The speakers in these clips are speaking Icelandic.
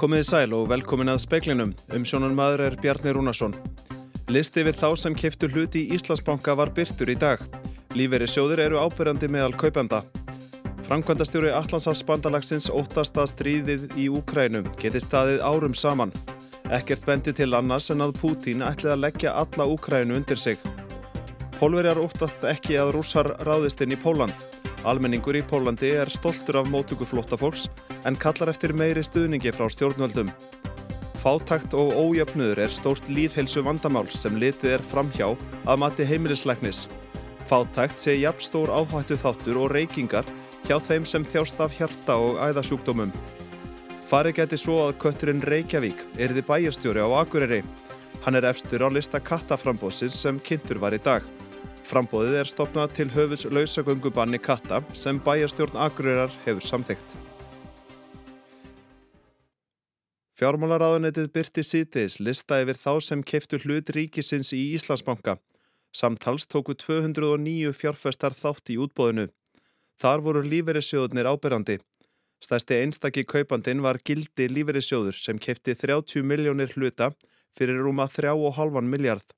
Komiði sæl og velkomin að speiklinum. Um sjónan maður er Bjarni Rúnarsson. Listi yfir þá sem keftu hluti í Íslandsbanka var byrtur í dag. Líferi sjóður eru ábyrjandi meðal kaupanda. Frankvandastjóri Allandsafsbandalagsins óttast að stríðið í Úkrænum geti staðið árum saman. Ekkert bendi til annars en að Pútín ætlið að leggja alla Úkrænu undir sig. Pólverjar óttast ekki að rússar ráðist inn í Póland. Almenningur í Pólandi er stoltur af mótugu flóttafólks en kallar eftir meiri stuðningi frá stjórnvöldum. Fátakt og ójöfnuður er stórt líðhelsu vandamál sem litið er framhjá að mati heimilisleiknis. Fátakt sé jafnstór áhættu þáttur og reykingar hjá þeim sem þjást af hjarta og æðasjúkdómum. Fari geti svo að kötturinn Reykjavík erði bæjarstjóri á Akureyri. Hann er efstur á lista kattaframbóðsins sem kynntur var í dag. Frambóðið er stopnað til höfus lausagöngubanni katta sem bæjarstjórn Akureyrar hefur samþygt. Fjármálaráðunetið byrti sítiðis lista yfir þá sem keftu hlut ríkisins í Íslandsbanka. Samtals tóku 209 fjárfestar þátt í útbóðinu. Þar voru lífeyrissjóðunir ábyrrandi. Stæsti einstakki kaupandin var gildi lífeyrissjóður sem kefti 30 miljónir hluta fyrir rúma 3,5 miljard.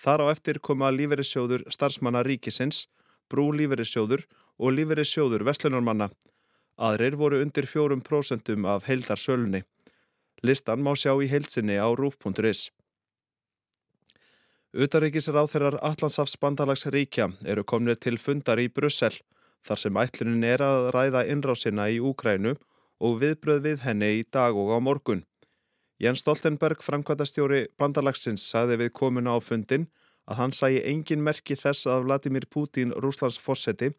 Þar á eftir koma lífeyrissjóður starfsmanna ríkisins, brú lífeyrissjóður og lífeyrissjóður vestlunarmanna. Aðrir voru undir 4% af heildarsölunni. Listan má sjá í heilsinni á rúf.is. Utaríkisráþeirar Allandsafs bandalags ríkja eru komnir til fundar í Brussel þar sem ætlunin er að ræða innrásina í Úkrænu og viðbröð við henni í dag og á morgun. Jens Stoltenberg, framkvæmtastjóri bandalagsins, sagði við komuna á fundin að hann sæi engin merki þess að Vladimir Putin, Rúslands fórseti,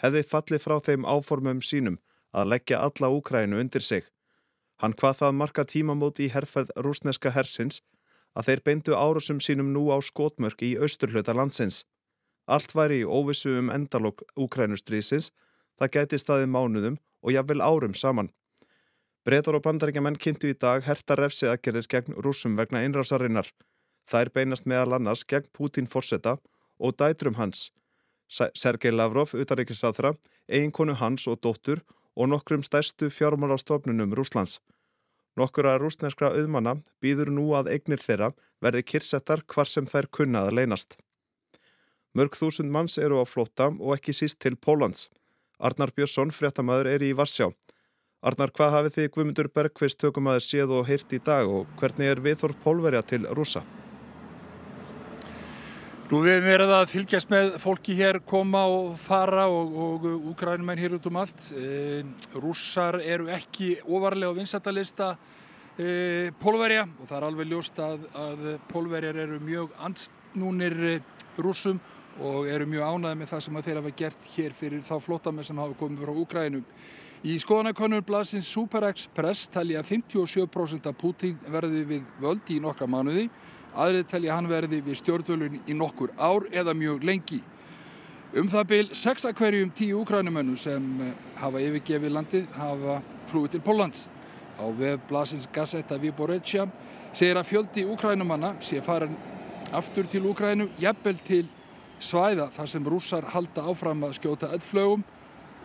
hefði fallið frá þeim áformum sínum að leggja alla Úkrænu undir sig. Hann hvað það marka tímamóti í herrferð rúsneska hersins að þeir beindu árusum sínum nú á skotmörk í austurhluta landsins. Allt væri í óvissu um endalók Úkrænustriðsins, það gæti staðið mánuðum og jafnvel árum saman. Bretar og bandaríkjaman kynntu í dag herta refsið aðgerðir gegn rúsum vegna innrásarinnar. Þær beinast meðal annars gegn Putin fórseta og dætrum hans. Sergei Lavrov, utaríkisráþra, eiginkonu hans og dóttur og nokkrum stærstu fjármálastofnunum Rúslands. Nokkura rúsneskra auðmanna býður nú að eignir þeirra verði kyrsettar hvar sem þær kunnað að leynast. Mörg þúsund manns eru á flótta og ekki síst til Pólans. Arnar Björnsson, fréttamaður, er í Varsjá. Arnar, hvað hafið þið Guðmundur Bergqvist tökumæður séð og heyrt í dag og hvernig er viðþorf pólverja til rúsa? Nú við hefum verið að fylgjast með fólki hér koma og fara og, úgrænumenn hér út um allt. E, rússar eru ekki ofarlega á vinsættalista e, pólverja og það er alveg ljóst að, að pólverjar eru mjög ansnúnir rússum og eru mjög ánæði með það sem þeir hafa gert hér fyrir þá flottamenn sem hafa komið frá Úgrænum. Í skoðanakonur blaðsins Super Express talja 57% af Putin verði við völd í nokkra mánuði Aðrið telja hann verði við stjórnvölun í nokkur ár eða mjög lengi. Um það byl 6 að hverjum 10 úkrænumönnum sem hafa yfirgefið landið hafa flúið til Pólans. Á vef Blasins Gazeta Viborecia segir að fjöldi úkrænumanna sé farin aftur til Úkrænu, jafnvel til svæða þar sem rússar halda áfram að skjóta eldflögum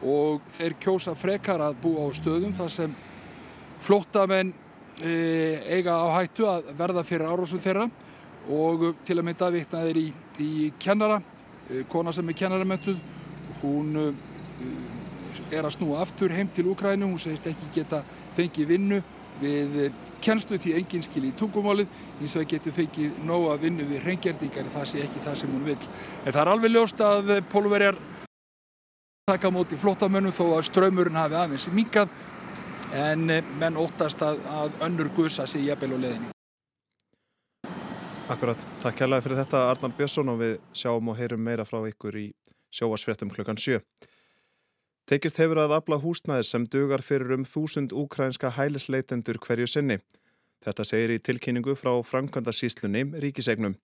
og þeir kjósa frekar að búa á stöðum þar sem flóttamenn eiga á hættu að verða fyrir árásum þeirra. Og til að mynda vittnaðir í, í kennara, e, kona sem er kennaramöntuð, hún e, er að snúa aftur heim til Ukrænu, hún segist ekki geta fengið vinnu við kennslu því enginn skil í tungumálið, hins vegar getur fengið nóga vinnu við reyngjerdingar, það sé ekki það sem hún vil. En það er alveg ljóst að pólverjar taka móti flottamönnum þó að ströymurinn hafi aðeins minkað en eh, menn óttast að, að önnur gusa sé jafnvel og leðinni. Akkurat, takk kærlega fyrir þetta Arnar Björnsson og við sjáum og heyrum meira frá ykkur í sjóasfréttum klukkan 7. Tekist hefur að afla húsnæðis sem dugar fyrir um þúsund úkrænska hælisleitendur hverju sinni. Þetta segir í tilkynningu frá framkvæmda síslunni Ríkisegnum.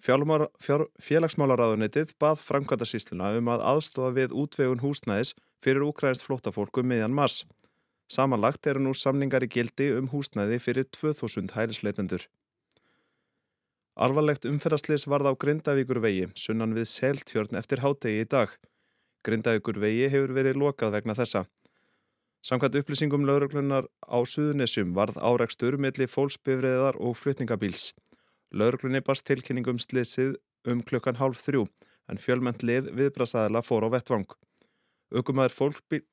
Félagsmálaráðunitið bað framkvæmda sísluna um að aðstofa við útvegun húsnæðis fyrir úkrænst flótafólku um mars. Samanlagt eru nú samningar í gildi um húsnæði fyrir 2000 hælisleitendur. Alvarlegt umferðaslis varð á Grindavíkur vegi, sunnan við seltjörn eftir hátegi í dag. Grindavíkur vegi hefur verið lokað vegna þessa. Samkvæmt upplýsingum lauruglunar á Suðunessum varð áreikstur milli fólksbifriðar og flutningabíls. Lauruglunni barst tilkynningum slitsið um klukkan hálf þrjú en fjölmend lið viðbrasaðila fór á vettvang. Ökumæður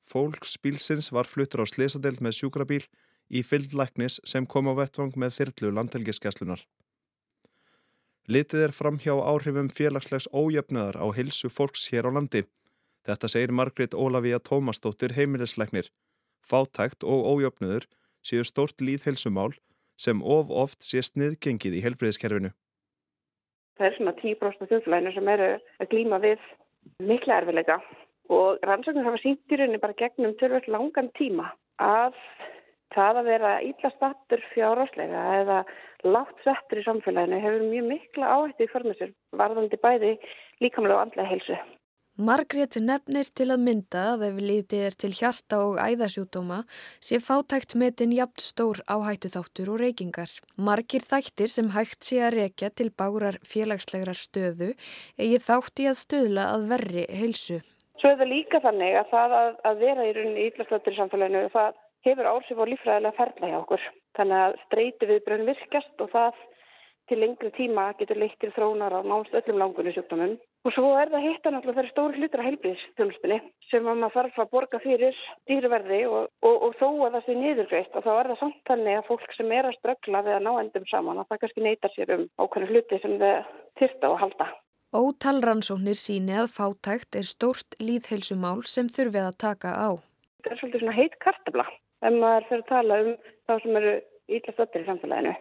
fólksbílsins var fluttur á slisadelt með sjúkrabíl í fyldlæknis sem kom á vettvang með þyrlu landhelgiskeslunar. Litið er fram hjá áhrifum félagslegs ójöfnöðar á hilsu fólks hér á landi. Þetta segir Margrit Ólafíja Tómasdóttir heimilisleiknir. Fátækt og ójöfnöður séu stórt líðhilsumál sem of oft sé sniðgengið í helbriðiskerfinu. Það er svona 10% þjóðflæðinu sem eru að glýma við mikla erfileika og rannsóknir hafa sínt í rauninni bara gegnum törfur langan tíma að það að vera íllastattur fjáráslega eða látt settur í samfélaginu hefur mjög mikla áhætti í förmessur varðandi bæði líkamlega og andlega heilsu. Margrét nefnir til að mynda að ef litið er til hjarta og æðasjúdóma sé fátækt metin jafn stór áhættu þáttur og reykingar. Margir þættir sem hægt sé að rekja til bárar félagslegrar stöðu eigi þátt í að stöðla að verri heilsu. Svo er það líka þannig að það að, að vera í rauninni íllastattur í samfélaginu það hefur ársif á lífræðilega ferla hjá okkur. Þannig að streyti við brunn virkast og það til lengri tíma getur leitt til þróunar á nánst öllum langunni sjúkdómum. Og svo er það hitta náttúrulega þeirri stóri hlutur að heilbíðstjónustinni sem að maður þarf að borga fyrir dýruverði og, og, og þó að það sé niðurgreitt og þá er það samt þannig að fólk sem er að ströggla við að ná endum saman að það kannski neytar sér um ákveðinu hluti sem það þyrta að halda. Ótalrannsóknir síni að fátækt er stórt líðheilsumál sem þurfið að taka á. Það er svolítið svona heit kartabla ef maður fyrir að tala um þá sem eru ítlast öttir í samfélaginu.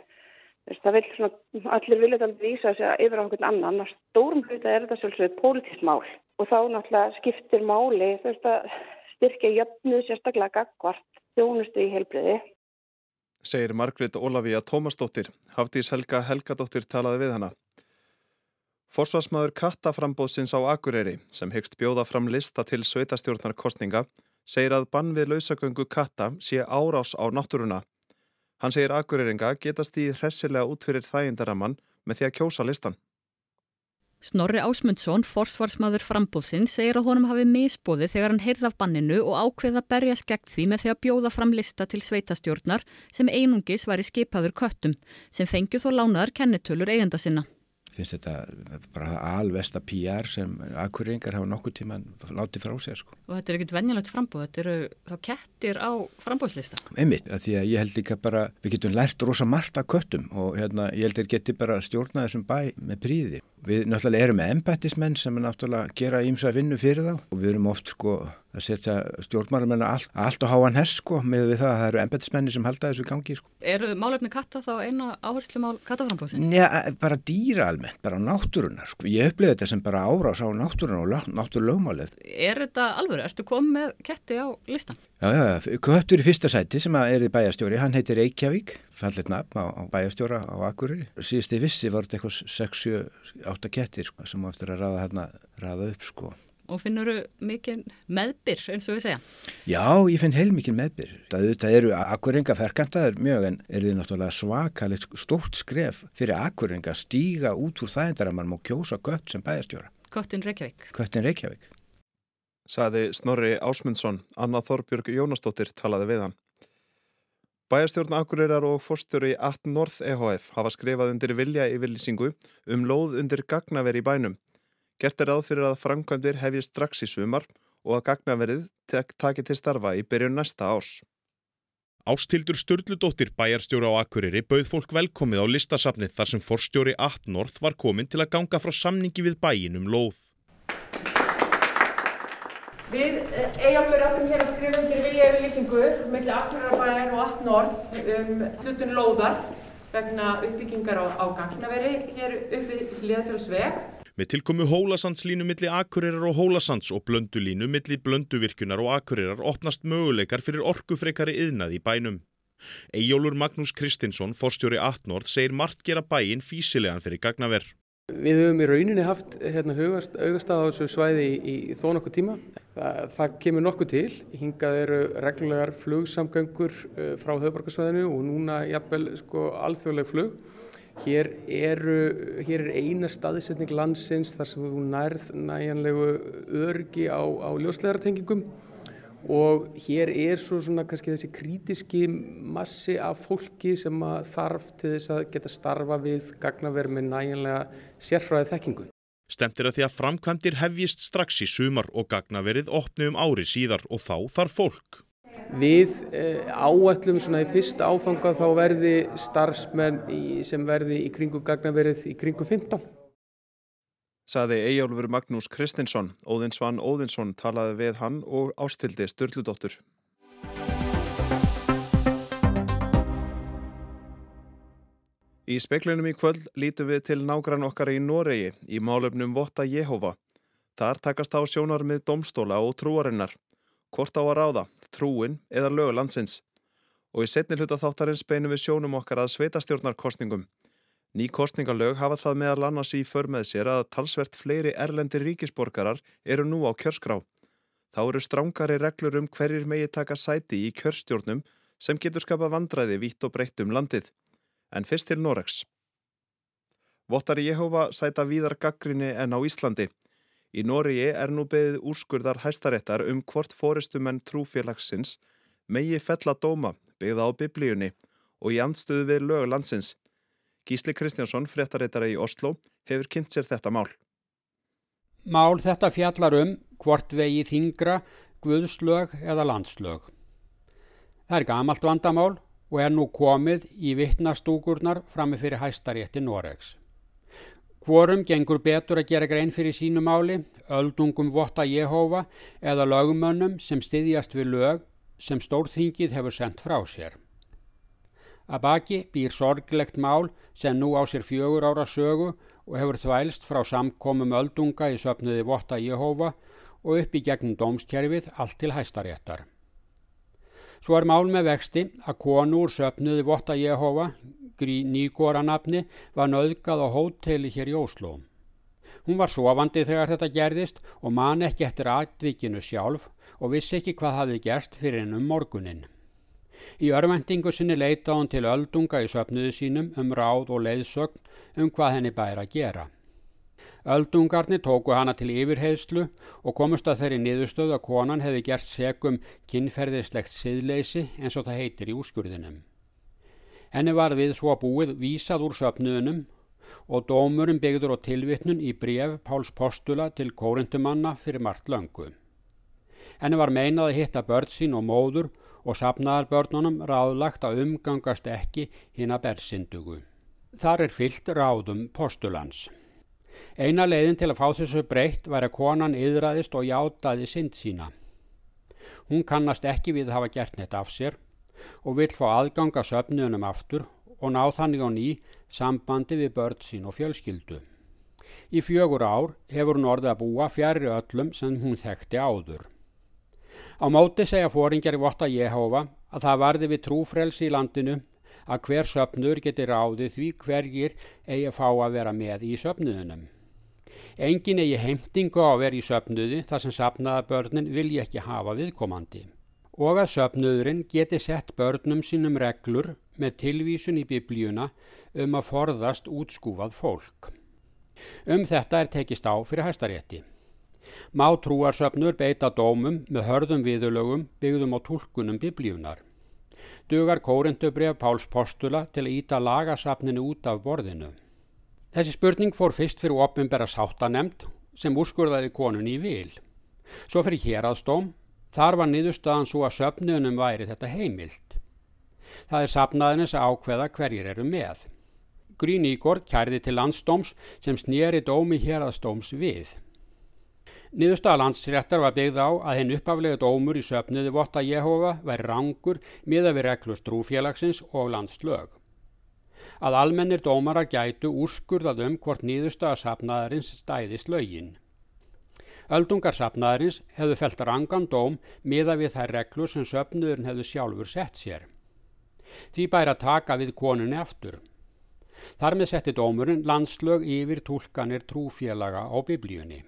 Það vil svona, allir vilja þetta vísa þess að yfir á einhvern annan og stórum hluta er þetta svolítið pólitísk mál og þá náttúrulega skiptir máli veist, styrkja jöfnu sérstaklega gagvart þjónustu í heilbriði. Segir Margrit Ólafíja Tómasdóttir, Hafdís Helga Helgadóttir talaði við hana. Forsvarsmaður kattaframbóðsins á Akureyri sem hyggst bjóða fram lista til sveitastjórnarkostninga segir að bann við lausagöngu katta sé árás á náttúruna. Hann segir akureyringa getast í hressilega út fyrir þægindaramann með því að kjósa listan. Snorri Ásmundsson, forsvarsmaður frambúðsinn, segir að honum hafi misbóði þegar hann heyrði af banninu og ákveða berja skeggt því með því að bjóða fram lista til sveitastjórnar sem einungis var í skipaður köttum sem fengju þó lánaðar kennitölur eigenda sinna finnst þetta bara alvesta PR sem akkuringar hafa nokkur tíma látið frá sér sko. Og þetta er ekkert venjulegt frambúð, þetta eru þá kettir á frambúðslista? Einmitt, því að ég held líka bara, við getum lært rosa margt af köttum og hérna, ég held að geti bara stjórna þessum bæ með príði. Við náttúrulega erum með embættismenn sem er náttúrulega gera ímsa vinnu fyrir þá og við erum oft sko að setja stjórnmálamennu allt, allt á háan hess sko með við það að það eru embættismenni sem halda þessu gangi sko. Eru málefni katta þá eina áherslu mál kattaframbóðsins? Já, bara dýra almennt, bara náttúrunar sko. Ég upplifði þetta sem bara árás á náttúrunar og náttúrulögmálið. Er þetta alveg? Ertu komið með ketti á listan? Já, já, köttur í fyrsta sæti sem er í bæjastjóri, hann heitir Reykjavík, fallit nafn á, á bæjastjóra á Akureyri. Síðust í vissi var þetta eitthvað 6-7-8 kettir sko, sem á eftir að raða, hérna, raða upp sko og finnur þú mikið meðbyr eins og við segja? Já, ég finn heil mikið meðbyr. Það eru akkuringa ferkantaður mjög en er þið náttúrulega svakalit stórt skref fyrir akkuringa að stíga út úr þægindar að mann má kjósa gött sem bæjastjóra. Köttin Reykjavík. Köttin Reykjavík. Saði Snorri Ásmundsson, Anna Þorbjörg Jónastóttir talaði við hann. Bæjastjórn Akureyrar og fórstjóri 18 North EHF hafa skrifað undir vilja yfirlýsingu um lóð undir gagnaveri í bænum. Gert er ráð fyrir að framkvæmdir hefji strax í sumar og að gagnaverið tek, taki til starfa í byrjun næsta árs. Ástildur Sturldudóttir bæjarstjóri á Akureyri bauð fólk velkomið á listasafnið þar sem forstjóri 8 North var komin til að ganga frá samningi við bæin um lóð. Við eh, ætlum hér að skrifa undir vilja yfir lýsingu mellir Akureyra og 8 North um hlutun lóðar vegna uppbyggingar á, á gagnaveri hér uppi hliðafjölsveg Með tilkomu Hólasandslínu milli Akureyrar og Hólasands og Blöndulínu milli Blönduvirkunar og Akureyrar opnast möguleikar fyrir orkufreikari yðnað í bænum. Ejjólur Magnús Kristinsson, forstjóri 18 orð, segir margt gera bæin físilegan fyrir gagnaver. Við höfum í rauninni haft hérna, augastað á þessu svæði í, í þó nokkuð tíma. Það, það kemur nokkuð til. Hingað eru reglulegar flugsamgöngur uh, frá höfbarkasvæðinu og núna jafnvel sko, alþjóðleg flug. Hér, eru, hér er eina staðsetning landsins þar sem þú nærð næjanlegu örgi á, á ljóslegartengingum og hér er svo svona kannski þessi krítiski massi af fólki sem þarf til þess að geta starfa við gagnaverð með næjanlega sérfræðið þekkingu. Stemtir að því að framkvæmdir hefjist strax í sumar og gagnaverið opni um ári síðar og þá þarf fólk. Við eh, áætlum svona í fyrsta áfanga þá verði starfsmenn í, sem verði í kringu gagnaverið í kringu 15. Saði Eyjálfur Magnús Kristinsson, Óðinsvann Óðinsson talaði við hann og ástildi Sturludóttur. Í speklinum í kvöld lítum við til nágrann okkar í Noregi í málefnum Votta Jehova. Þar takast á sjónar með domstóla og trúarinnar. Hvort á að ráða, trúin eða lögu landsins. Og í setni hluta þáttarins beinum við sjónum okkar að sveitastjórnarkostningum. Ný kostningalög hafa það meðal annars í förmeð sér að talsvert fleiri erlendir ríkisborgarar eru nú á kjörskrá. Þá eru strángari reglur um hverjir megi taka sæti í kjörstjórnum sem getur skapa vandræði vítt og breytt um landið en fyrst til Noregs. Vottari Jehova sæta víðar gaggrinni en á Íslandi. Í Noregi er nú beðið úrskurðar hæstaréttar um hvort fóristumenn trúfélagsins megi fella dóma byggða á biblíunni og í andstöðu við lög landsins. Gísli Kristjánsson, fréttaréttari í Oslo, hefur kynnt sér þetta mál. Mál þetta fjallar um hvort vegi þingra, guðslög eða landslög. Það er gamalt vandamál og er nú komið í vittnastúkurnar frammi fyrir hæstarétti Noregs. Hvorum gengur betur að gera grein fyrir sínu máli, öldungum votta Jehova eða lögumönnum sem styðjast við lög sem stórþingið hefur sendt frá sér. Að baki býr sorglegt mál sem nú á sér fjögur ára sögu og hefur þvælst frá samkomum öldunga í söpniði votta Jehova og upp í gegnum dómskerfið allt til hæstaréttar. Svo er mál með vexti að konu úr söpnuði Votta Jehova, Grí Nýgóra nafni, var nöðgað á hóteli hér í Ósló. Hún var sofandi þegar þetta gerðist og man ekki eftir atvikinu sjálf og vissi ekki hvað hafi gerst fyrir henn um morgunin. Í örvendingu sinni leita hún til öldunga í söpnuðu sínum um ráð og leiðsögn um hvað henni bæra að gera. Öldungarnir tóku hana til yfirheyslu og komust að þeirri niðurstöðu að konan hefði gert segum kynferðislegt siðleysi eins og það heitir í úrskurðinum. Henni var við svo búið vísað úr söpnuðunum og dómurum byggður á tilvittnun í bref Páls Postula til kórundumanna fyrir margt löngu. Henni var meinað að hitta börn sín og móður og sapnaðar börnunum ráðlagt að umgangast ekki hinn að bersindugu. Þar er fyllt ráðum postulans. Eina leiðin til að fá þessu breytt var að konan yðraðist og játaði synd sína. Hún kannast ekki við að hafa gert neitt af sér og vill fá aðganga söpniðunum aftur og ná þannig á ný sambandi við börn sín og fjölskyldu. Í fjögur ár hefur hún orðið að búa fjari öllum sem hún þekkti áður. Á móti segja fóringjar í Votta Jehova að það varði við trúfrelsi í landinu að hver söpnur geti ráðið því hverjir eigi fá að vera með í söpnuðunum. Engin eigi heimtingu á að vera í söpnuði þar sem sapnaðabörnin vilja ekki hafa viðkomandi og að söpnuðurinn geti sett börnum sínum reglur með tilvísun í biblíuna um að forðast útskúfað fólk. Um þetta er tekist á fyrir hæstarétti. Má trúarsöpnur beita dómum með hörðum viðulögum byggðum á tólkunum biblíunar dugar kórindubref Páls Postula til að íta lagasafninu út af borðinu. Þessi spurning fór fyrst fyrir opnbæra sáttanemnd sem úrskurðaði konunni í vil. Svo fyrir héraðstóm, þar var niðurstaðan svo að söpnunum væri þetta heimilt. Það er sapnaðinnes að ákveða hverjir eru með. Grín Ígor kærði til landstóms sem snýri dómi héraðstóms við. Niðurstaða landsréttar var byggð á að henn uppaflega dómur í söpniði votta Jehova væri rangur miða við reglur strúfélagsins og landslög. Að almennir dómarar gætu úrskurðað um hvort niðurstaða sapnaðarins stæðist lögin. Öldungar sapnaðarins hefðu felt rangan dóm miða við þær reglur sem söpniðurinn hefðu sjálfur sett sér. Því bæri að taka við konunni aftur. Þar með setti dómurinn landslög yfir tólkanir trúfélaga á biblíunni.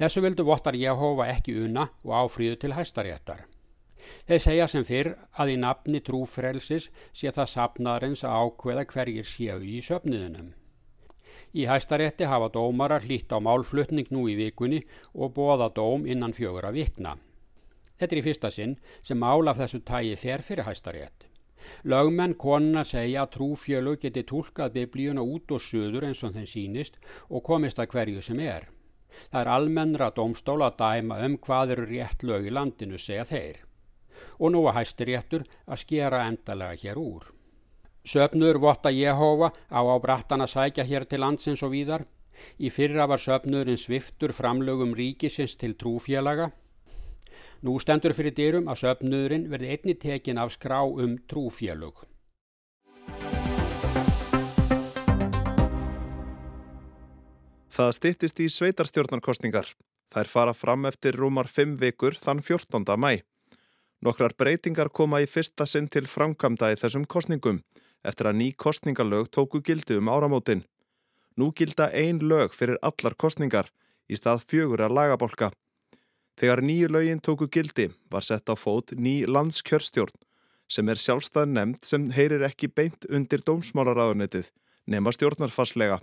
Þessu vildu vottar Jehova ekki una og áfríðu til hæstaréttar. Þeir segja sem fyrr að í nafni trúfrelsis sé það sapnaðarins að ákveða hverjir séu í söpniðunum. Í hæstarétti hafa dómarar hlýtt á málflutning nú í vikunni og bóða dóm innan fjögur að vikna. Þetta er í fyrsta sinn sem mál af þessu tægi fer fyrir hæstarétt. Lögmenn konuna segja að trúfjölu geti tólkað biblíuna út og söður eins og þeim sínist og komist að hverju sem er. Það er almennra domstóla að dæma um hvað eru rétt lög í landinu, segja þeir. Og nú að hæstir réttur að skera endalega hér úr. Söpnur votta Jehova á á brattan að sækja hér til landsins og víðar. Í fyrra var söpnurinn sviftur framlögum ríkisins til trúfélaga. Nú stendur fyrir dyrum að söpnurinn verði einni tekin af skrá um trúfélög. Það stittist í sveitarstjórnarkostningar. Þær fara fram eftir rúmar 5 vikur þann 14. mæ. Nokkrar breytingar koma í fyrsta sinn til framkvæmda í þessum kostningum eftir að ný kostningalög tóku gildi um áramótin. Nú gilda ein lög fyrir allar kostningar í stað fjögur að lagabólka. Þegar nýju lögin tóku gildi var sett á fót ný landskjörstjórn sem er sjálfstað nefnd sem heyrir ekki beint undir dómsmálaráðunetið nema stjórnarfarslega.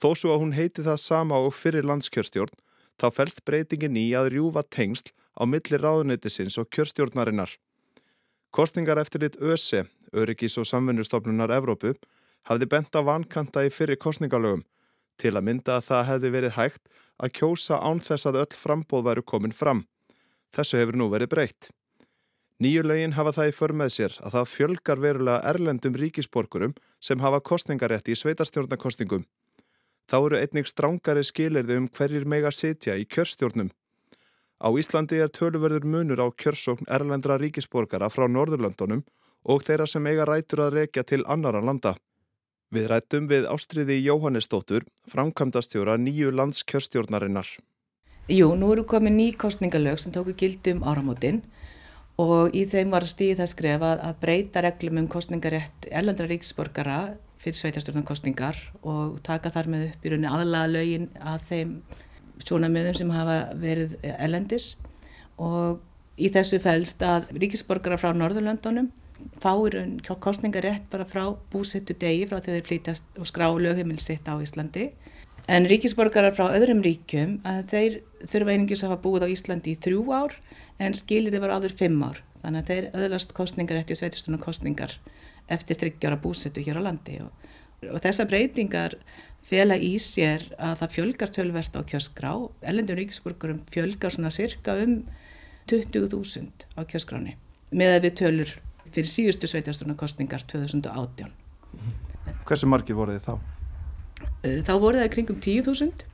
Þó svo að hún heiti það sama og fyrir landskjörstjórn þá fælst breytingin í að rjúfa tengsl á milli ráðunetisins og kjörstjórnarinnar. Kostningar eftir lit ÖSE, Öryggis og samfunnustofnunar Evrópu, hafði bent á vankanta í fyrir kostningalögum til að mynda að það hefði verið hægt að kjósa án þess að öll frambóð væru komin fram. Þessu hefur nú verið breytt. Nýju lögin hafa það í för með sér að það fjölgar verulega erlendum ríkisborgurum sem hafa kostningarétti í sveitarstjórnarkostningum. Þá eru einnig strángari skilirði um hverjir mega sitja í kjörstjórnum. Á Íslandi er töluverður munur á kjörsókn erlendra ríkisborgara frá Norðurlandunum og þeirra sem eiga rætur að rekja til annara landa. Við rættum við Ástriði Jóhannesdóttur, framkvæmdastjóra nýju landskjörstjórnarinnar. Jú, nú eru komið ný kostningalög sem tóku gildum áramótin og í þeim var stíð það skrefa að breyta reglum um kostningarétt erlendra ríksborgara fyrir sveitarstjórnarkostningar og taka þar með upp í rauninni aðlaga lögin að þeim sjónamöðum sem hafa verið erlendis og í þessu fælst að ríkisborgara frá Norðurlöndunum fáir kostningarétt bara frá búsettu degi frá þegar þeir flytast og skrá lögheimil sitt á Íslandi. En ríkisborgarar frá öðrum ríkjum að þeir þurfa einingis að hafa búið á Íslandi í þrjú ár en skilir þeir var áður fimm ár. Þannig að þeir öðlast kostningarétt í sveitistunum kostningar eftir þryggjara búsettu hér á landi. Og, og þessa breytingar fela í sér að það fjölgar tölvert á kjöskrá. Ellendur ríkisborgarum fjölgar svona cirka um 20.000 á kjöskráni með að við tölur fyrir síðustu sveitarstofnarkostningar 2018. Hversu margir voru þið þá? Eh, þá voru það kringum 10.000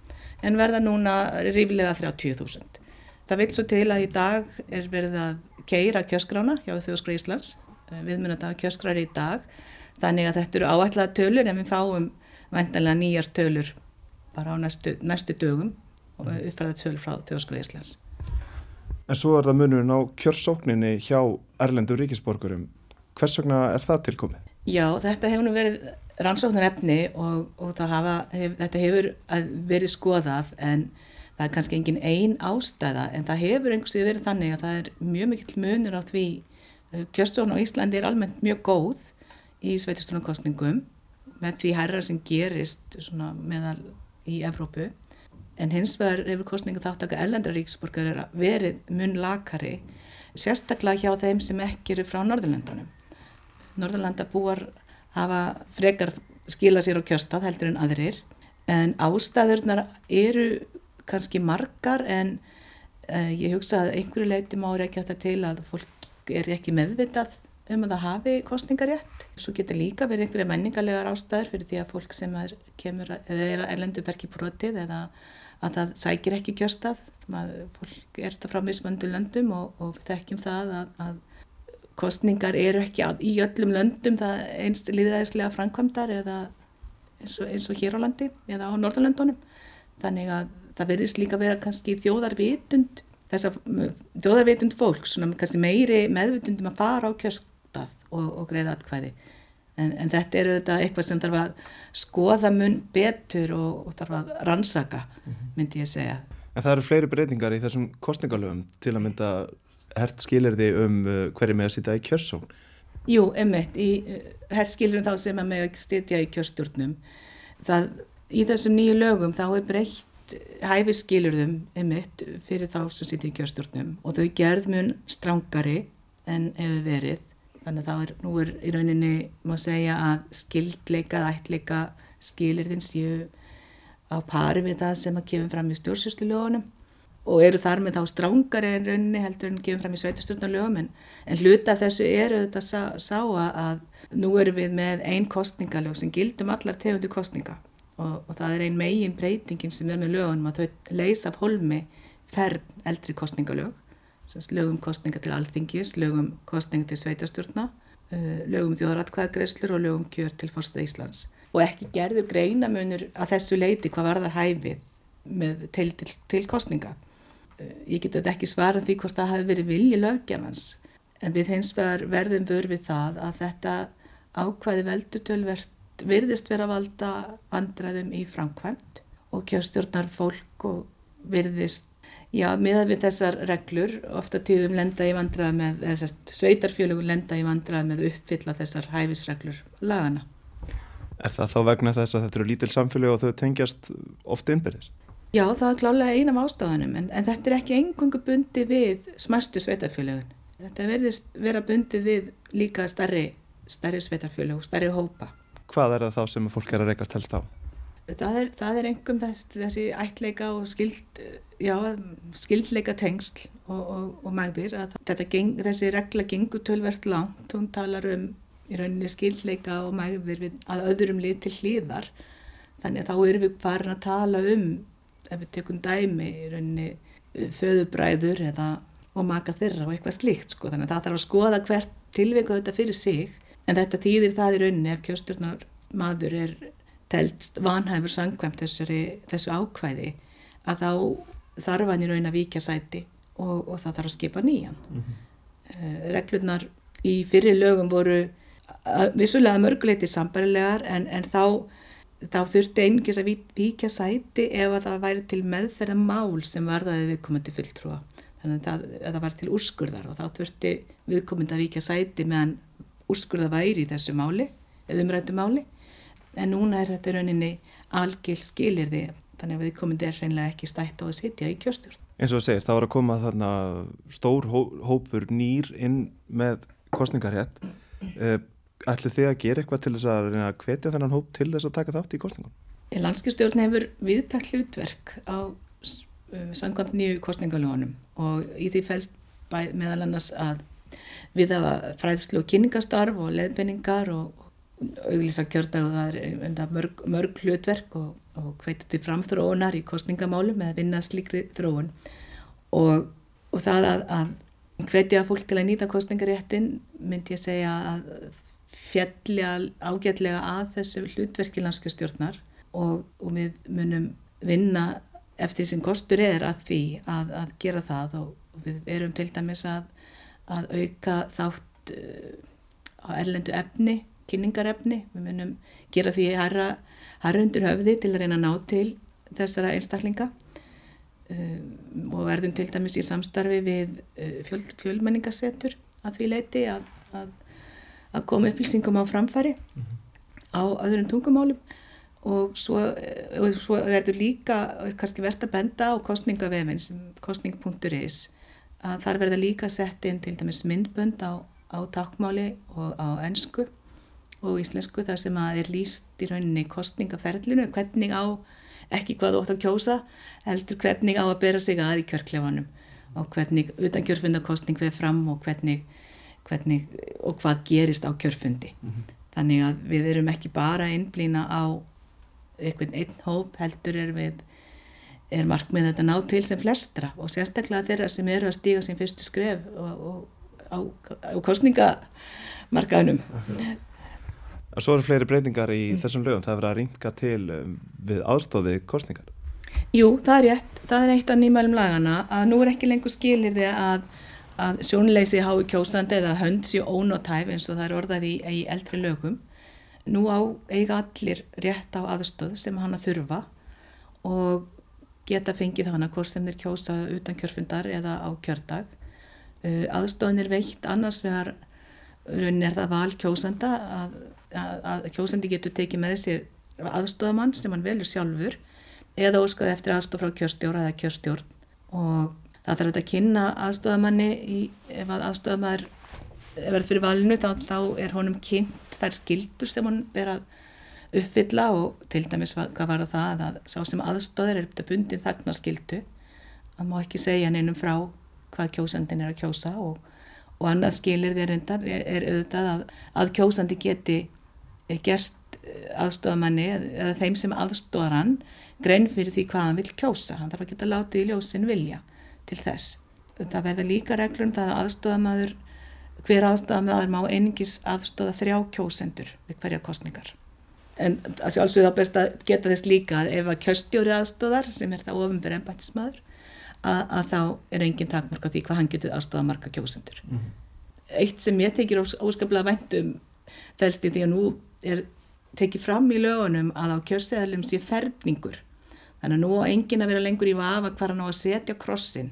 en verða núna rífilega 30.000. Það vil svo til að í dag er verið að keira kjöskrána hjá Þjóðskra Íslands, eh, viðmyndadag kjöskrar í dag, þannig að þetta eru áætlaða tölur en við fáum vendanlega nýjar tölur bara á næstu, næstu dögum og uppfæða tölur frá Þjóðskra Íslands. En svo er það munurinn á kjörsókninni hjá Erlendur ríkisborgurum. Hvers vegna er það tilkomið? Já, þetta hefur nú verið rannsóknar efni og, og hafa, hef, þetta hefur verið skoðað en það er kannski engin einn ástæða en það hefur einhversið verið þannig að það er mjög mikill munur á því kjörstofn á Íslandi er almennt mjög góð í sveitistunarkostningum með því hærra sem gerist meðal í Evrópu en hins vegar hefur kostningu þáttaka ellendra ríksborgar verið mun lakari sérstaklega hjá þeim sem ekki eru frá Norðurlandunum. Norðurlandabúar hafa frekar skila sér á kjörstað heldur en aðrir en ástæðurnar eru kannski margar en uh, ég hugsa að einhverju leiti má ekki þetta til að fólk er ekki meðvitað um að það hafi kostningarétt. Svo getur líka verið einhverja menningarlegar ástæður fyrir því að fólk sem er, kemur, eða er að ellendu bergi brotið eða að það sækir ekki kjörstað fólk er þetta frá mismöndu löndum og, og þekkjum það að, að kostningar eru ekki að, í öllum löndum það einst líðræðislega framkvæmdar eða eins og, eins og hér á landi eða á Norðurlöndunum þannig að það verðist líka vera kannski þjóðarvitund þess að þjóðarvitund fólk svona kannski meiri meðvitundum að fara á kjörstað og, og greiða atkvæði En, en þetta eru þetta eitthvað sem þarf að skoða mun betur og, og þarf að rannsaka, mhm. myndi ég segja. En það eru fleiri breytingar í þessum kostningalöfum til að mynda hert skilirði um uh, hverju með að sitja í kjörsón? Jú, emitt, í uh, hert skilirðum þá sem að með að sitja í kjörstjórnum. Það, í þessum nýju lögum þá er breytt breytt hæfiskilurðum einmitt fyrir þá sem sýttir í kjörstjórnum og þau gerð mun strángari en hefur verið. Þannig að þá er, nú er í rauninni, má segja að skildleika, ætleika skilirðin séu á pari við það sem að kemur fram í stjórnsýslulegunum og eru þar með þá strángari en rauninni heldur en kemur fram í sveitastjórnarlegum en, en hluta af þessu eru þetta sá, sá að nú eru við með einn kostningalög sem gildum allar tegundu kostninga og, og það er ein megin breytingin sem er með lögunum að þau leysa af holmi ferð eldri kostningalög lögum kostninga til alþingis, lögum kostninga til sveitastjórna uh, lögum þjóðratkvæðagreislur og lögum kjör til fórstað Íslands og ekki gerður greinamunur að þessu leiti hvað var þar hæfið með til, til, til kostninga. Uh, ég get ekki svarað því hvort það hafi verið vilji lögjafans en við hins vegar verðum vörfið það að þetta ákvæði veldutölvert virðist vera að valda vandræðum í framkvæmt og kjörstjórnar fólk og virðist Já, miðað við þessar reglur, ofta tíðum lenda í vandrað með, eða sveitarfjölugun lenda í vandrað með uppfylla þessar hæfisreglur lagana. Er það þá vegna þess að þetta eru lítil samfélagi og þau tengjast oft innbyrðis? Já, það er klálega eina af ástafanum, en, en þetta er ekki engungu bundi við smæstu sveitarfjölugun. Þetta verðist vera bundi við líka starri, starri sveitarfjölug, starri hópa. Hvað er það þá sem fólk er að reykast helst á? Það er, það er engum þess, þessi ætleika og skild, já, skildleika tengsl og, og, og magðir að geng, þessi regla gengur tölvert langt, hún talar um í rauninni skildleika og magðir við, að öðrum lið til hlýðar þannig að þá erum við farin að tala um ef við tekum dæmi í rauninni föðubræður eða og maka þeirra og eitthvað slíkt sko. Þannig að það þarf að skoða hvert tilveika þetta fyrir sig en þetta týðir það í rauninni ef kjóstjórnar maður er telst vanhæfur sangkvæmt þessu ákvæði að þá þarf hann í raun að víkja sæti og, og það þarf að skipa nýjan. Mm -hmm. uh, reglurnar í fyrir lögum voru vissulega mörguleiti sambarilegar en, en þá, þá þurfti einingis að víkja sæti ef að það væri til meðferða mál sem varðaði viðkomandi fulltrúa. Þannig að það, að það var til úrskurðar og þá þurfti viðkomandi að víkja sæti meðan úrskurða væri í þessu máli, eða umrættu máli en núna er þetta rauninni algil skilir því þannig að við komum þér hreinlega ekki stætt á að sitja í kjóstjórn. Eins og segir, þá er að koma þarna stór hó hópur nýr inn með kostningarhétt. Eh, Ætli þið að gera eitthvað til þess að reyna að hvetja þennan hóp til þess að taka þátt í kostningun? Landskjórnstjórn hefur viðtakt hlutverk á uh, sangkvæmt nýju kostningaljónum og í því fælst meðal annars að við hafa fræðslu og kynningastarf og leðbenningar og, auglísa kjördag og það er mörg, mörg hlutverk og, og hveita til framþróunar í kostningamálum eða vinna slikri þróun. Og, og það að, að hvetja fólk til að nýta kostningaréttin myndi ég segja að fjalli ágætlega að þessu hlutverki landskjastjórnar og, og við munum vinna eftir sem kostur er að því að, að gera það og við erum til dæmis að, að auka þátt uh, á erlendu efni kynningarefni, við munum gera því harra, harra undir höfði til að reyna að ná til þessara einstaklinga. Um, og verðum til dæmis í samstarfi við uh, fjöl, fjölmenningasetur að því leiti að, að, að koma upplýsingum á framfæri mm -hmm. á öðrum tungumálum. Og svo, og svo verður líka, kannski verðt að benda á kostningavefin sem kostning.is að þar verður líka sett inn til dæmis myndbönd á, á takkmáli og á ennsku og íslensku þar sem að er líst í rauninni kostningaferlinu, hvernig á, ekki hvað þú ótt að kjósa, heldur hvernig á að bera sig að í kjörklefanum og hvernig utan kjörfundakostning við fram og hvernig, hvernig og hvað gerist á kjörfundi. Mm -hmm. Þannig að við erum ekki bara einblýna á einhvern einn hóp, heldur er við er markmið þetta ná til sem flestra og sérstaklega þeirra sem eru að stíga sem fyrstu skref og, og á, á kostningamarkaðunum. Að svo eru fleiri breytingar í mm. þessum lögum það er verið að ringa til um, við aðstofið kostningar Jú, það er rétt, það er eitt af nýmælum lagana að nú er ekki lengur skilir því að, að sjónleysi hái kjósandi eða höndsi ónótæf eins og það er orðað í, í eldri lögum nú á eiga allir rétt á aðstöð sem hann að þurfa og geta fengið hana hvort sem þeir kjósa utan kjörfundar eða á kjördag. Uh, aðstöðin er veikt annars vegar raunin er það val kjósanda að að, að kjósandi getur tekið með sér aðstofamann sem hann velur sjálfur eða óskaði eftir aðstof frá kjörstjóra eða kjörstjórn. Og það þarf að kynna aðstofamanni í, ef að aðstofamæður verður fyrir valinu þá, þá er honum kynnt þær skildur sem hann ber að uppfylla og til dæmis hvað var það að sá sem aðstofður er upptað bundin þagnar skildu að má ekki segja neinum frá hvað kjósandin er að kjósa og, og annað skilir þér endar er, er auðvitað að, að kjósandi geti gert aðstofamanni eða þeim sem aðstofar hann grein fyrir því hvað hann vil kjósa. Hann þarf að geta látið í ljósin vilja til þess. Það verður líka reglur um það að aðstofamaður hver aðstofamaður má einingis aðstofa þrjá kjósendur við hverja kostningar en að sjálfsögðu þá best að geta þess líka að ef að kjörstjóri aðstofar sem er það ofinbæri ennbættismadur að, að þá er engin takmörk á því hvað hann getur aðstofa marga kjósendur. Mm -hmm. eitt sem ég tekir óskaplega væntum fælst í því að nú er tekið fram í lögunum að á kjörseðalum sé ferningur. Þannig að nú á engin að vera lengur í vafa hvað hann á að setja krossin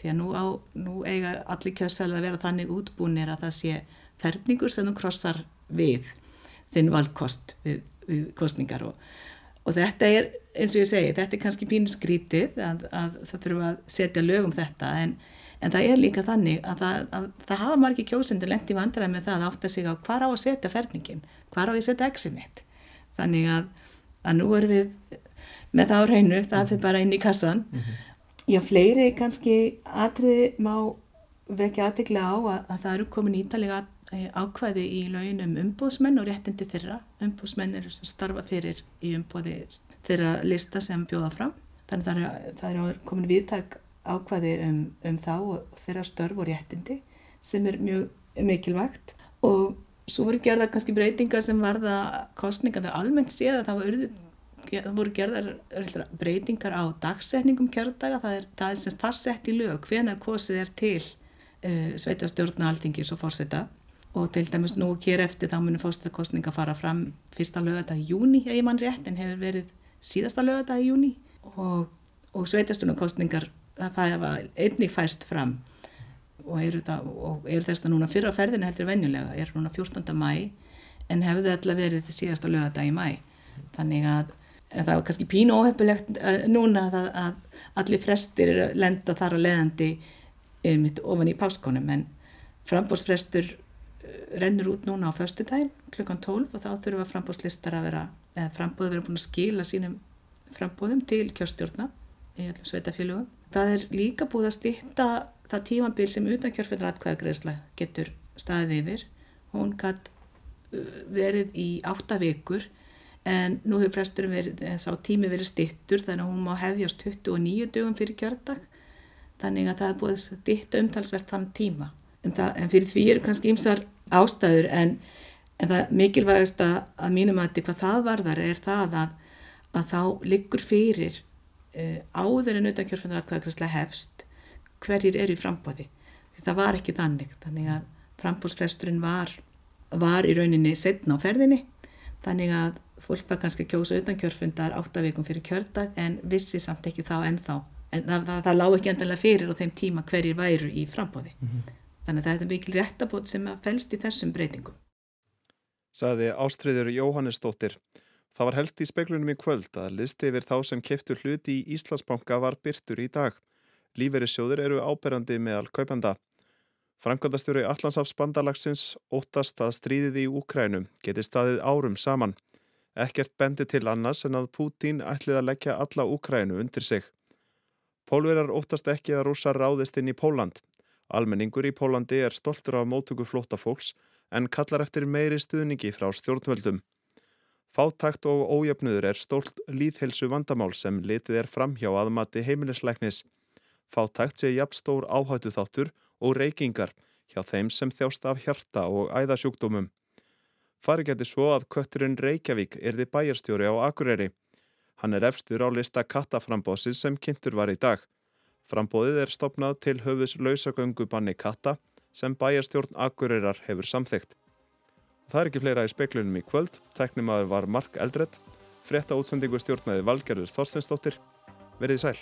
því að nú, á, nú eiga allir kjörseðalar að vera þannig útbúinir að það sé ferningur sem þú krossar við þinn valkost við, við kostningar og, og þetta er eins og ég segi, þetta er kannski pínu skrítið að, að það þurfa að setja lög um þetta en, en það er líka þannig að það, að, það hafa margir kjósendur lendi vandræði með það að átta sig á hvað á að setja ferningin, hvað á að setja exið mitt þannig að, að nú erum við með það á hreinu, það fyrir bara inn í kassan -hmm. já, fleiri kannski atriði má vekja aðtegla á að það eru komin ítalega ákvæði í laugin um umbúðsmenn og réttindi þeirra. Umbúðsmenn eru sem starfa fyrir í umbúði þeirra lista sem bjóða fram. Þannig það er, er komin viðtak ákvæði um, um þá og þeirra störf og réttindi sem er mjög mikilvægt. Og svo voru gerða kannski breytingar sem varða kostninga þegar almennt séð að það voru, voru gerðar breytingar á dagsetningum kjördaga. Það er, það er semst fastsett í lög hvenar kosið er til uh, sveitastjórna alþingis og fórseta og til dæmis nú hér eftir þá munum fórstakostninga fara fram fyrsta lögadag í júni ef ég mann rétt en hefur verið síðasta lögadag í júni og, og sveitastjórnarkostningar það hefa einnig fæst fram og eru, og eru þess að núna fyrra ferðinu heldur venjulega, er núna 14. mæ en hefðu alltaf verið síðasta lögadag í mæ þannig að það var kannski pínu óhefpilegt núna að, að allir frestir lenda þar að leðandi um, ofan í páskonum en frambóðsfrestur rennur út núna á förstu dæn klukkan 12 og þá þurfa frambóðslistar að vera eða frambóði verið búin að skila sínum frambóðum til kjörstjórna í allum sveitafélugum. Það er líka búið að stýtta það tímabil sem utan kjörfjöldra atkvæðagreðsla getur staðið yfir. Hún gætt verið í átta vikur en nú hefur fresturum verið, sá tími verið stittur þannig að hún má hefjast 29 dögum fyrir kjördag þannig að það er búið að stitta umtalsvert þann tíma. En, það, en fyrir því eru kannski ymsar ástæður en, en það mikilvægast að mínum að hvað það varðar er það að, að þá liggur fyrir uh, áður en utan kjörfundaratkvæðagræsla hefst hverjir eru í frambóði það var ekki þannig. Þannig að frambóðsfresturinn var, var í rauninni setna á ferðinni. Þannig að fólk var kannski að kjósa utan kjörfundar áttavíkum fyrir kjördag en vissi samt ekki þá ennþá. En það, það, það lág ekki endilega fyrir á þeim tíma hverjir væru í frambóði mm -hmm. Þannig að það er mikil réttabót sem að fælst í þessum breytingum Saði Ástriður Jóhannesdóttir Það var helst í speklunum í kvöld að listi yfir þá sem keftur hluti í Íslandsbanka var byrtur í dag. Líferissjóður eru áberandi meðal kaupanda. Frankvöldastjóri Allandsafs bandalagsins óttast að stríðið í Úkrænum geti staðið árum saman. Ekkert bendi til annars en að Pútín ætlið að leggja alla Úkrænu undir sig. Pólverar óttast ekki að rúsa ráðist inn í Póland. Almenningur í Pólandi er stoltur af mótöku flóta fólks en kallar eftir meiri stuðningi frá stjórnvöldum. Fátakt og ójöfnuður er stólt líðhelsu vandamál sem litið er framhjá aðmati heimilisleiknis. Fátakt sé jafn stór áhættu þáttur og reykingar hjá þeim sem þjást af hjarta og æðasjúkdómum. Fari geti svo að kötturinn Reykjavík er því bæjarstjóri á Akureyri. Hann er efstur á lista kattaframbóðsins sem kynntur var í dag. Frambóðið er stopnað til höfus lausagöngubanni katta sem bæjarstjórn Akureyrar hefur samþygt. Það er ekki fleira í speklunum í kvöld. Teknimaður var Mark Eldredd. Frétta útsendingu stjórnaði Valgerður Þorsteinsdóttir. Verðið sæl.